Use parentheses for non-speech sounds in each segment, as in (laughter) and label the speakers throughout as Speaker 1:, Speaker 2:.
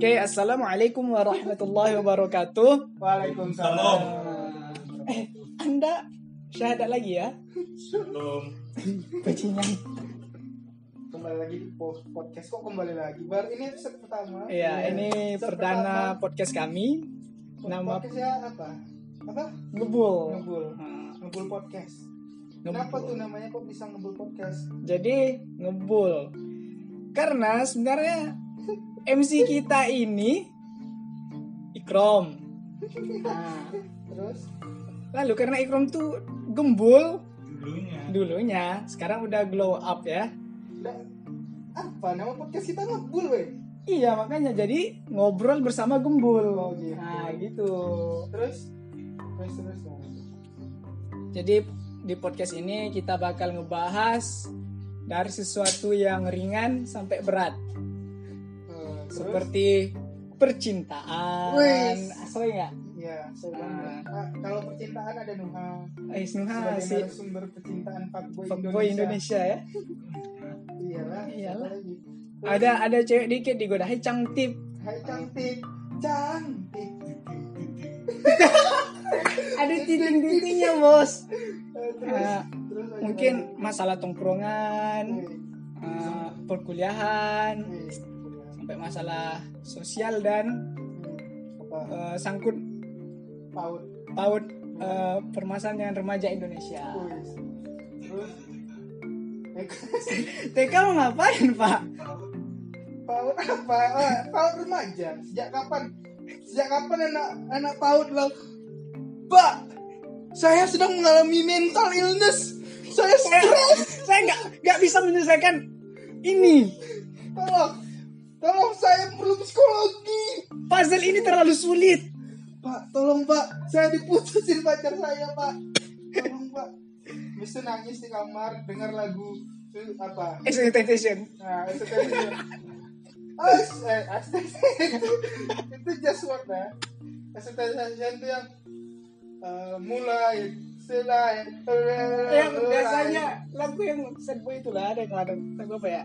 Speaker 1: Oke, assalamualaikum warahmatullahi wabarakatuh.
Speaker 2: Waalaikumsalam.
Speaker 1: Eh, Anda syahadat lagi ya?
Speaker 2: Belum.
Speaker 1: Bajingan.
Speaker 2: Kembali lagi di po- podcast kok kembali lagi. Bar ini episode pertama.
Speaker 1: Iya, ini
Speaker 2: Episode
Speaker 1: perdana
Speaker 2: pertama.
Speaker 1: podcast kami. Nama
Speaker 2: Podcastnya apa? Apa?
Speaker 1: Ngebul.
Speaker 2: Ngebul.
Speaker 1: Nah,
Speaker 2: Ngebul podcast.
Speaker 1: Ngebul.
Speaker 2: Kenapa tuh namanya kok bisa ngebul podcast?
Speaker 1: Jadi ngebul. Karena sebenarnya MC kita ini Ikrom. Nah,
Speaker 2: Terus
Speaker 1: lalu karena Ikrom tuh gembul
Speaker 2: dulunya.
Speaker 1: dulunya, sekarang udah glow up ya.
Speaker 2: Udah, apa nama podcast kita ngebul weh?
Speaker 1: Iya makanya jadi ngobrol bersama gembul.
Speaker 2: Oh, gitu.
Speaker 1: Nah gitu.
Speaker 2: Terus terus terus.
Speaker 1: Jadi di podcast ini kita bakal ngebahas dari sesuatu yang ringan sampai berat.
Speaker 2: Terus?
Speaker 1: Seperti percintaan.
Speaker 2: Wih.
Speaker 1: Asal nggak?
Speaker 2: Ya, saya banget.
Speaker 1: Ah.
Speaker 2: Ah, kalau percintaan ada Nuha.
Speaker 1: Eh, Nuha
Speaker 2: Sebagai
Speaker 1: si
Speaker 2: narasumber percintaan fuckboy,
Speaker 1: fuckboy Indonesia ya.
Speaker 2: Iyalah.
Speaker 1: Iyalah. Ada ada cewek dikit digoda, "Hai cantik."
Speaker 2: Hai cantik, cantik. (laughs)
Speaker 1: Ada titik-titiknya, Bos.
Speaker 2: Eh, terus,
Speaker 1: Ah,
Speaker 2: terus
Speaker 1: Mungkin masalah tongkrongan, eh, perkuliahan,
Speaker 2: wih,
Speaker 1: sampai masalah sosial dan eh, sangkut
Speaker 2: Paut.
Speaker 1: paut eh, permasalahan remaja Indonesia.
Speaker 2: Terus (laughs)
Speaker 1: TK mau ngapain, Pak?
Speaker 2: paut apa? Oh, paut remaja. Sejak kapan? Sejak kapan anak anak paut bilang, Pak, saya sedang mengalami mental illness. Saya stres.
Speaker 1: Saya nggak nggak bisa menyelesaikan ini.
Speaker 2: Tolong, tolong saya perlu psikologi.
Speaker 1: Puzzle ini terlalu sulit.
Speaker 2: Pak, tolong Pak, saya diputusin pacar saya Pak. Tolong Pak. Bisa nangis di kamar, dengar lagu eh, apa?
Speaker 1: Expectation.
Speaker 2: Nah, itu kan itu. As, eh, (laughs) itu, itu just word ya. Expectation itu yang eh, mulai, selai,
Speaker 1: Yang biasanya lagu yang sad boy itu lah ada yang ada lagu apa ya?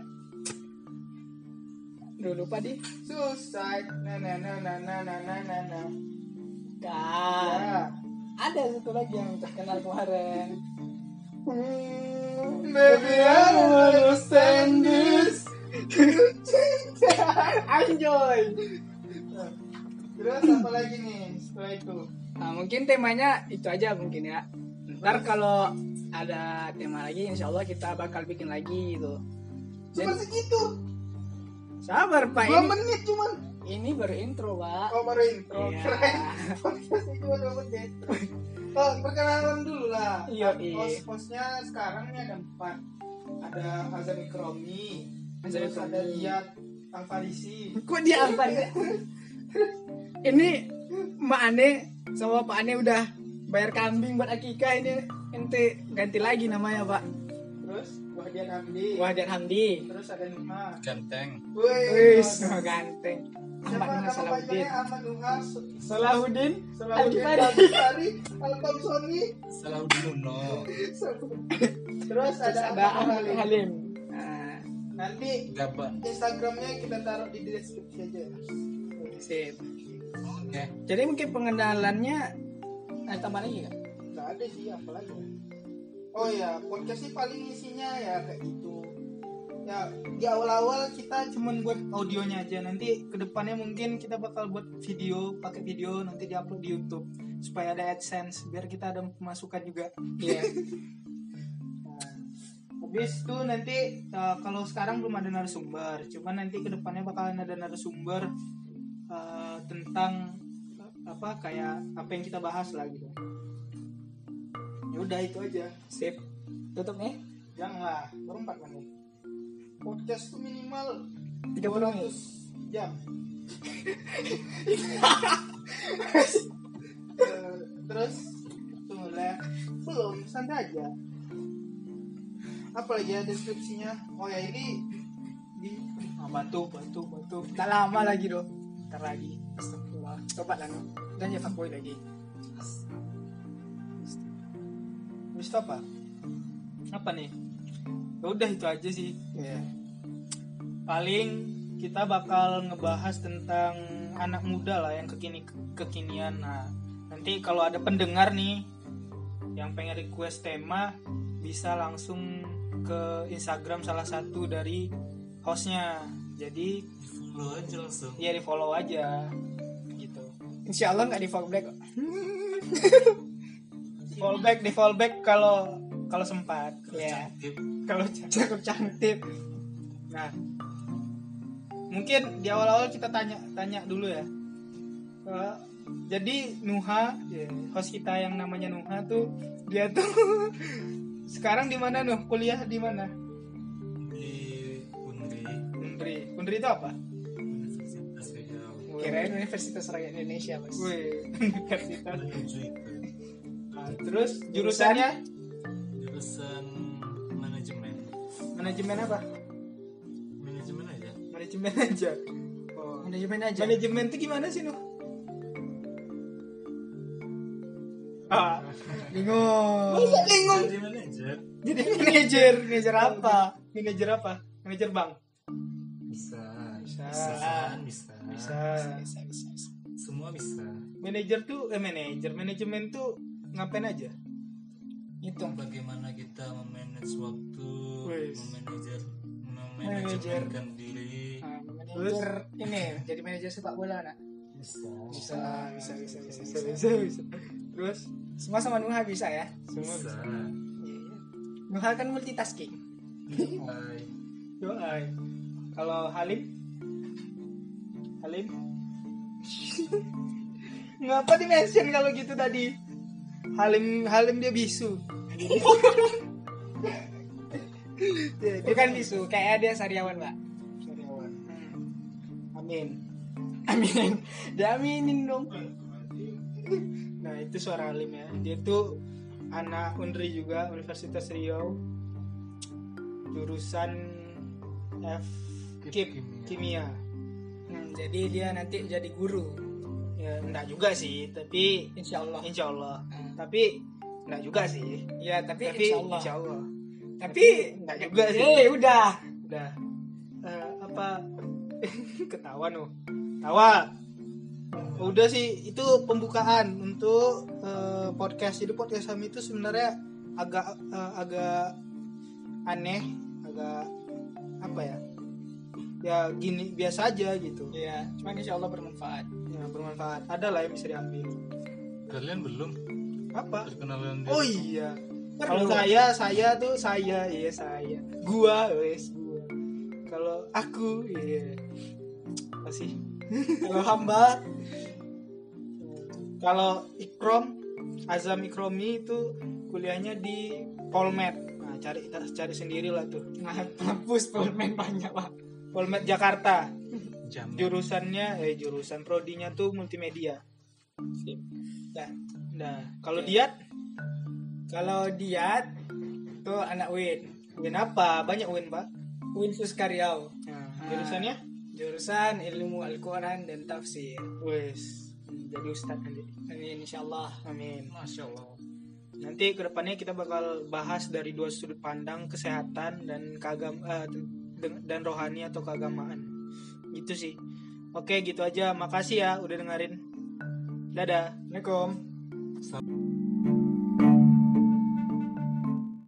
Speaker 1: Duh lupa di.
Speaker 2: suicide, na na na na na na na na na. Ya.
Speaker 1: Ada satu lagi yang terkenal kemarin.
Speaker 2: Maybe I don't understand this. (laughs)
Speaker 1: Enjoy.
Speaker 2: Terus apa lagi nih setelah itu?
Speaker 1: Nah, mungkin temanya itu aja mungkin ya. Ntar kalau ada tema lagi, insya Allah kita bakal bikin lagi gitu.
Speaker 2: Cuma segitu.
Speaker 1: Sabar Pak,
Speaker 2: Dua
Speaker 1: ini,
Speaker 2: menit cuman.
Speaker 1: ini baru intro Pak.
Speaker 2: Oh baru intro.
Speaker 1: Iya.
Speaker 2: Keren. Podcastnya cuma dua menit. Oh perkenalan dulu lah.
Speaker 1: Iya, iya.
Speaker 2: Host-hostnya sekarang ini ada empat. Ada Azam Ikromi.
Speaker 1: Azam
Speaker 2: Terus
Speaker 1: Ikromi.
Speaker 2: ada Iyad Alfarisi.
Speaker 1: Kok dia nih? Ini Mak Ane sama Pak Ane udah bayar kambing buat akikah ini ente ganti lagi namanya Pak.
Speaker 2: Hamdi.
Speaker 1: Wahdian Hamdi.
Speaker 2: Terus ada Nuha.
Speaker 3: Ganteng.
Speaker 2: Wih.
Speaker 1: Wis, ganteng. Ahmad Nuha Salahuddin.
Speaker 2: panjangnya Ahmad Nuha
Speaker 1: Salahuddin.
Speaker 2: Salahuddin Al-Kamsoni
Speaker 3: Salahuddin Uno.
Speaker 2: Terus ada Ahmad Halim.
Speaker 1: Halim. Nah,
Speaker 2: Nanti
Speaker 3: Gaban.
Speaker 2: Instagramnya kita taruh di deskripsi aja.
Speaker 1: sip.
Speaker 3: Oke.
Speaker 1: Jadi mungkin pengenalannya ada tambah lagi nggak?
Speaker 2: Gak ada sih apa lagi. Oh ya, podcast sih paling isinya ya kayak gitu. Ya di awal-awal kita cuman buat audionya aja. Nanti ke depannya mungkin kita bakal buat video, pakai video nanti diupload di YouTube supaya ada AdSense biar kita ada pemasukan juga.
Speaker 1: Iya. (laughs)
Speaker 2: Nah, habis itu nanti uh, kalau sekarang belum ada narasumber, cuman nanti ke depannya bakalan ada narasumber uh, tentang apa kayak apa yang kita bahas lah gitu. Ya udah itu aja.
Speaker 1: Sip. Tutup nih.
Speaker 2: Janganlah, baru 4 menit. Podcast tuh minimal
Speaker 1: 30 menit.
Speaker 2: 200 jam. (laughs) Terus tunggu lah. Belum, santai aja. Apa lagi ya deskripsinya? Oh ya ini di
Speaker 1: Ah, batu, batu, batu. Tak lama lagi dong. Ntar lagi. Astagfirullah. Coba lah. Dan ya fuckboy lagi.
Speaker 2: Habis itu apa? Apa nih? Ya udah itu aja sih.
Speaker 1: Iya.
Speaker 2: Paling kita bakal ngebahas tentang anak muda lah yang kekini kekinian. Nah, nanti kalau ada pendengar nih yang pengen request tema bisa langsung ke Instagram salah satu dari hostnya. Jadi
Speaker 3: follow aja langsung
Speaker 2: ya di follow aja gitu.
Speaker 1: Insya Allah nggak di follow back. (laughs)
Speaker 2: Fallback di fallback kalau kalau sempat.
Speaker 1: Ya.
Speaker 3: Tip.
Speaker 2: Kalau
Speaker 1: Cakep cantik.
Speaker 2: Nah, mungkin di awal-awal kita tanya tanya dulu ya. Eh, jadi Nuha, ya, host kita yang namanya Nuha tuh dia tuh (laughs) sekarang di mana Nuh? Kuliah di mana?
Speaker 3: di Unri
Speaker 2: Undri. Undri itu apa?
Speaker 3: Universitas
Speaker 1: Kirain Universitas Rakyat Indonesia mas.
Speaker 2: Wih, (laughs) universitas. Terus jurusannya
Speaker 3: jurusan manajemen
Speaker 2: manajemen apa?
Speaker 3: manajemen aja
Speaker 2: Manajemen (laughs) aja. Oh.
Speaker 1: Manajemen aja.
Speaker 2: Manajemen itu gimana sih Nuh? Ah,
Speaker 1: Bingung.
Speaker 2: bingung.
Speaker 3: jadi manajer
Speaker 2: Jadi manajer, manajer apa? Manajer apa? Manajer bank.
Speaker 3: bisa
Speaker 2: Bisa.
Speaker 3: kan bisa
Speaker 2: Bisa.
Speaker 1: Bisa, bisa, bisa.
Speaker 3: semua bisa
Speaker 2: Manajer tuh eh manajer, manajemen tuh ngapain aja?
Speaker 1: Hitung.
Speaker 3: bagaimana kita memanage waktu
Speaker 2: Wes.
Speaker 3: memanajer
Speaker 2: Manajer.
Speaker 3: memanajemenkan diri
Speaker 1: Nah, manajer ini jadi manajer sepak bola nak.
Speaker 3: bisa
Speaker 1: Bisa, bisa, bisa, bisa,
Speaker 2: Bisa,
Speaker 1: bisa.
Speaker 2: bisa, bisa. Terus
Speaker 1: Semua sama Nuha bisa ya.
Speaker 2: semua
Speaker 3: bisa
Speaker 2: bisa.
Speaker 1: Nuha kan multitasking.
Speaker 2: Doai. Kalau Halim? Halim? (laughs) Ngapa di mention kalau gitu tadi? Halim Halim dia bisu. dia, dia
Speaker 1: Bukan bisu, kayak dia sariawan mbak.
Speaker 2: Sariawan. Amin.
Speaker 1: Amin. Diaminin dong.
Speaker 2: Nah itu suara Halim ya. Dia tuh anak Unri juga Universitas Riau. Jurusan F Kip
Speaker 3: Kimia.
Speaker 2: Kimia.
Speaker 1: Hmm, jadi dia nanti jadi guru.
Speaker 2: Ya enggak juga sih, tapi
Speaker 1: Insya Allah.
Speaker 2: insya Allah.
Speaker 1: Hmm.
Speaker 2: Tapi enggak juga sih.
Speaker 1: Ya tapi,
Speaker 2: Tapi
Speaker 1: insya Allah.
Speaker 2: insya Allah.
Speaker 1: Tapi
Speaker 2: enggak juga sih.
Speaker 1: Eh udah.
Speaker 2: Udah. Eh, apa (laughs) ketawa nuh. Tawa. Udah sih itu pembukaan untuk eh, podcast. Jadi podcast kami itu sebenarnya agak eh, agak aneh, agak apa ya? Ya gini biasa aja gitu.
Speaker 1: Ya, cuman insya Allah bermanfaat.
Speaker 2: Ya, bermanfaat. Ada lah yang bisa diambil.
Speaker 3: kalian belum
Speaker 2: Apa?
Speaker 3: perkenalan diri
Speaker 2: Oh iya. Kalau saya, saya tuh saya, iya saya. Gua, wes gua. Kalau aku, iya. Apa sih? (laughs)
Speaker 1: Kalau hamba
Speaker 2: Kalau Ikrom, Azam Ikromi itu kuliahnya di Polmed. Nah, cari cari sendiri lah tuh.
Speaker 1: nah, hapus permen banyak pak.
Speaker 2: Polmed Jakarta.
Speaker 3: jam
Speaker 2: Jurusannya, eh jurusan prodinya tuh multimedia.
Speaker 1: Sip.
Speaker 2: Nah, nah kalau Diat,
Speaker 1: Kalau Diat itu anak Win.
Speaker 2: win apa? Banyak win pak.
Speaker 1: Win Suskaryau.
Speaker 2: Nah,
Speaker 1: Ah.
Speaker 2: jurusannya?
Speaker 1: Jurusan ilmu Al-Quran dan tafsir.
Speaker 2: Wes, jadi ustadz nanti.
Speaker 1: Amin insya Allah.
Speaker 2: Amin.
Speaker 3: masya allah
Speaker 2: Nanti ke depannya kita bakal bahas dari dua sudut pandang kesehatan dan keagam eh, de- dan rohani atau keagamaan. Gitu sih. Oke, gitu aja. Makasih ya udah dengerin. Dadah.
Speaker 1: Assalamualaikum. Sub